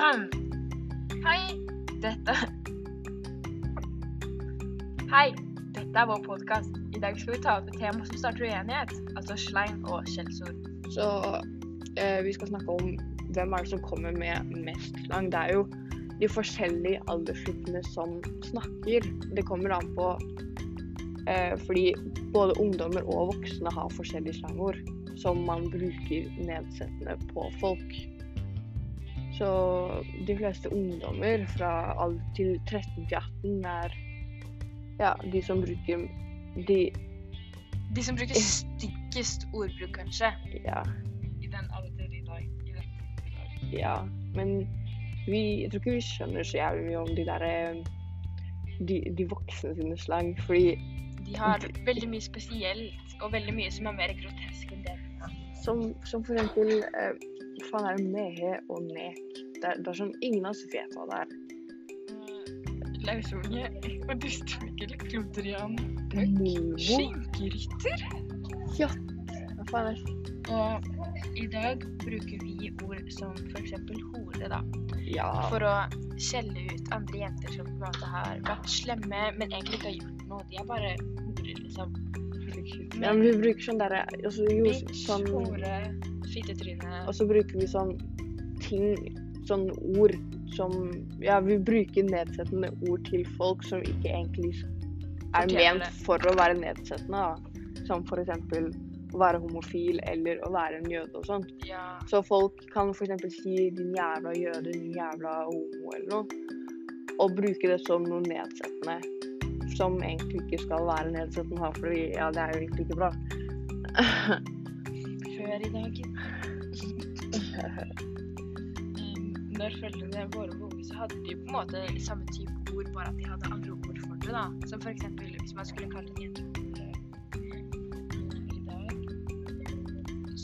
Hei, dette Hei, dette er vår podkast. I dag skal vi ta opp et tema som starter uenighet, altså slang og skjellsord. Så eh, vi skal snakke om hvem er det som kommer med mest slang. Det er jo de forskjellige aldersgruppene som snakker. Det kommer an på eh, fordi både ungdommer og voksne har forskjellige slangord som man bruker nedsettende på folk. Så de fleste ungdommer fra alder til 13 til 18 er ja, de som bruker de De som bruker styggest ordbruk, kanskje, Ja. i den alder i dag. I den i dag. Ja, men vi, jeg tror ikke vi skjønner så jævlig mye om de der eh, de, de voksne sine slang, fordi De har veldig mye spesielt, og veldig mye som er mer grotesk enn det. Som, som for eksempel eh, faen er det mehe og nek? Det det er sånn ingen av oss vet hva det er. Lausunge og dustvikkel, klodrian, skinkerytter. Ja, hva faen er det? Og i dag bruker vi ord som f.eks. hore, da. Ja, For å skjelle ut andre jenter som på en måte har vært slemme, men egentlig ikke har gjort noe. De er bare horer, liksom. Ja men vi bruker sånn derre altså, Bitch, sånn, hore, fittetryne. Og så bruker vi sånn ting, sånn ord som Ja, vi bruker nedsettende ord til folk som ikke egentlig er Fortjener ment for å være nedsettende, da. Som for eksempel å være homofil eller å være en jøde og sånt. Ja. Så folk kan for eksempel si 'din jævla jøde', 'din jævla homo' eller noe. Og bruke det som noe nedsettende. Som egentlig ikke skal være nedsettende, for ja, det er jo egentlig ikke bra. Før i dag um, Når foreldrene våre var unge, så hadde de på en måte samme type ord, bare at de hadde andre ord for det. da. Som eksempel hvis man skulle kalt en jente eh, i dag,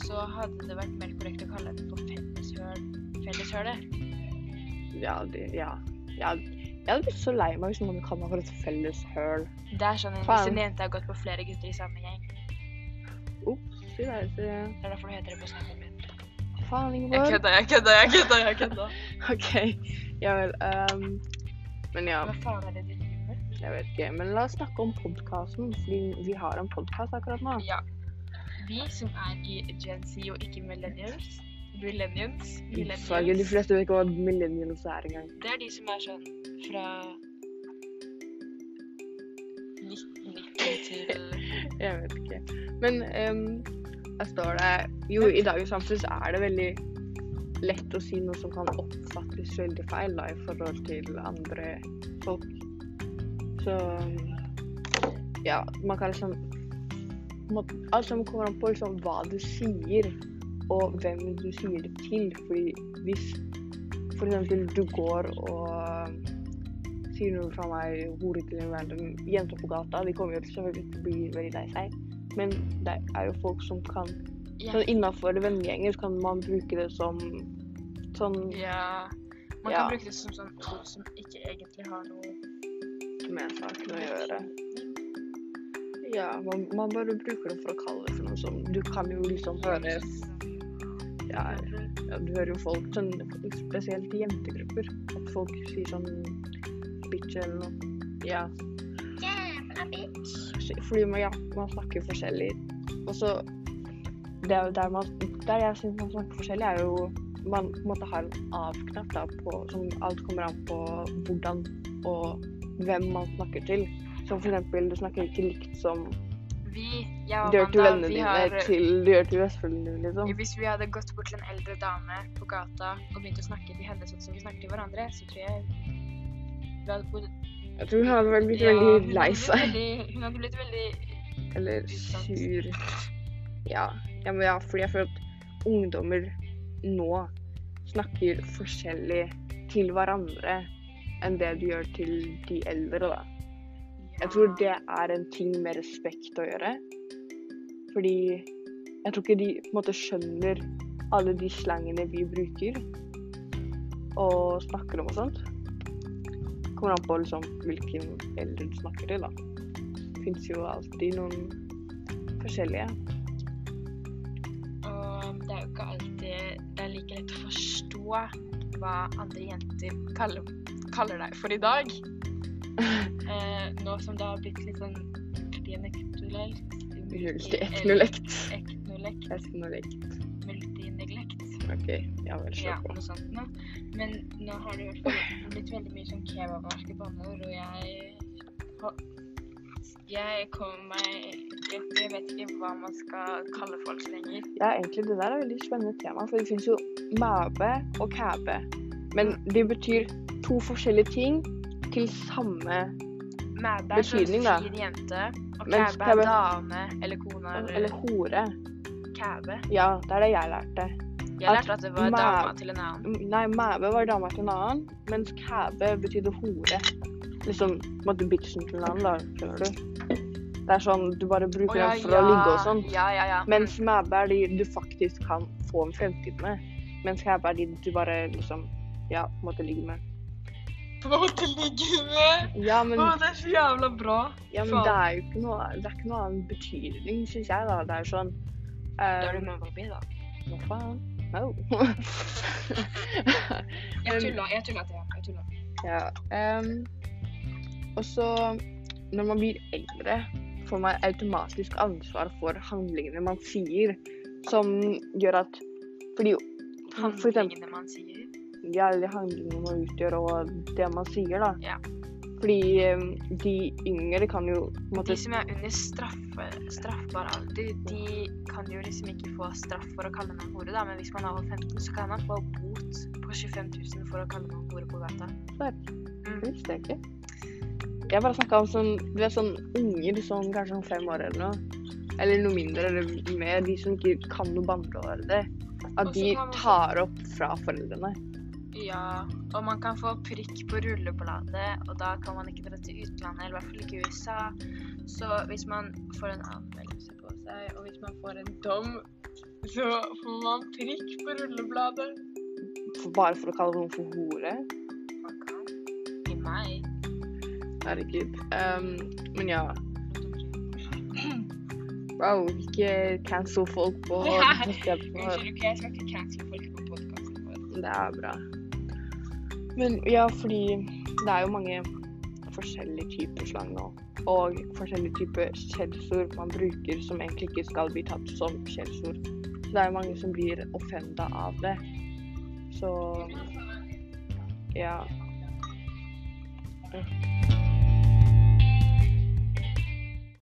så hadde det vært mer korrekt å kalle henne for felleshøl. Felleshølet. ja, det, ja. ja. Jeg hadde blitt så lei meg hvis noen kalte meg for et felles høl. Det er sånn hvis en jente har gått på flere gutter i samme gjeng. Ops, det der, det... Det er derfor du heter det på snappen min. Faen, Ingeborg. Jeg kødda, jeg kødda, jeg kødda. jeg kødda. OK. Ja vel. Um, men ja, Hva faen er det du driver med? jeg vet ikke. Men la oss snakke om podkasten, fordi vi har en podkast akkurat nå. Ja. Vi som er i Gen Z og ikke millennials Millennials? Faget, de fleste vet ikke hva millennials er engang. Det er de som er sånn fra 1990 til Jeg vet ikke. Men um, jeg står der Jo, i dagens samfunn så er det veldig lett å si noe som kan oppfattes veldig feil da, i forhold til andre folk. Så ja, man kan liksom Alt som kommer an på liksom hva du sier, og hvem du sier det til. Fordi hvis f.eks. du går og sier noe fra meg hore til en random jente på gata, de kommer jo selvfølgelig til å bli veldig lei seg. Men det er jo folk som kan yeah. sånn Innafor vennegjenger så kan man bruke det som sånn ja. Man Ja. kan bruke det som sånn ord som ikke egentlig har noe med saken å gjøre. Ja, man, man bare bruker det for å kalle det for noe som Du kan jo liksom høre ja, ja, du hører jo folk sånn Spesielt i jentegrupper. At folk sier sånn bitch eller noe. Ja. Fordi man, ja, man snakker forskjellig. Og så det er jo der, man, der jeg syns man snakker forskjellig, er jo man på en måte har en av-knapp da, på, som alt kommer an på hvordan og hvem man snakker til. Som eksempel, du snakker ikke likt som Vi, jeg og Amanda, vennene dine har til du gjør til besteforeldrene dine, liksom. Hvis vi hadde gått bort til en eldre dame på gata og begynt å snakke til henne sånn som vi snakker til hverandre, så tror jeg vi hadde bodd Jeg tror hun hadde vært blitt Ja, veldig lei seg. Hun hadde blitt veldig Eller sur. Ja. ja, men ja, fordi jeg føler at ungdommer nå snakker forskjellig til hverandre enn det du gjør til de eldre, da. Jeg tror det er en ting med respekt å gjøre. Fordi jeg tror ikke de på en måte skjønner alle de slangene vi bruker og snakker om og sånt. Kommer an på liksom hvilken eldre du snakker til, da. Det fins jo alltid noen forskjellige. Og det er jo ikke alltid det er like lett å forstå hva andre jenter kaller, kaller deg for i dag. Eh, nå som det har blitt litt sånn dialektuelt Multi-eknolekt. Eknolekt. Eknolekt. Multineglekt. OK, ja vel, slå på. på. noe sånt nå. Men nå har det i hvert fall blitt veldig mye sånn kebabnorske banneord, og jeg Jeg kommer meg jeg, jeg vet ikke hva man skal kalle folk lenger. Ja, egentlig det der er et veldig spennende tema, for det finnes jo mabe og kæbe. Men de betyr to forskjellige ting til samme Mæbe er Betydning, da. fin jente, og kæbe er dame eller kone Eller eller hore. kæbe. Ja, det er det jeg lærte. Jeg lærte at det var mæ- dama til en annen. Nei, mæbe var dama til en annen, mens kæbe betydde hore. Liksom måtte en bitchen til en annen, da, skjønner du. Det er sånn du bare bruker den for å ligge og sånn. Ja, ja, ja. Mens mæbe er de du faktisk kan få en fremtid med. Mens kæbe er de du bare liksom ja, måtte ligge med. På med. Ja, men, Åh, det er så jævla bra. ja, men faen. det er jo ikke noe, det er ikke noe annen betydning, syns jeg, da. Det er sånn Da er eh, du med forbi, da. Hva faen? No. Jeg tuller, tulla, jeg tulla til. Jeg tulla. Ja. um, og så, når man blir eldre, får man automatisk ansvar for handlingene man sier, som gjør at Fordi han for eksempel Handlingene man sier. Ja, alle handlingene man utgjør, og det man sier, da. Ja. Fordi ehm, de yngre kan jo måte De som er under straffe, straffbar alder, de kan jo liksom ikke få straff for å kalle noen hore, da. Men hvis man er over 15, så kan man få bot på 25 000 for å kalle noen hore på gata. Mm. Visste jeg ikke. Jeg bare snakka om sånn, du vet, sånn unger, sånn kanskje sånn fem år eller noe. Eller noe mindre eller mer. De som ikke kan noe banneord. At de tar opp fra foreldrene. Ja, og man kan få prikk på rullebladet, og da kan man ikke dra til utlandet, eller i hvert fall ikke USA. Så hvis man får en anmeldelse på seg, og hvis man får en dom, så får man prikk på rullebladet. Bare for å kalle noen for hore. Man kan. I meg. Herregud. Um, men ja. Wow, ikke cancel folk på Unnskyld, jeg skal ikke cancel folk på podkasten vår. Det er bra. Men ja, fordi det er jo mange forskjellige typer slang nå. Og forskjellige typer skjellsord man bruker som egentlig ikke skal bli tatt som skjellsord. Så det er jo mange som blir offenda av det. Så ja.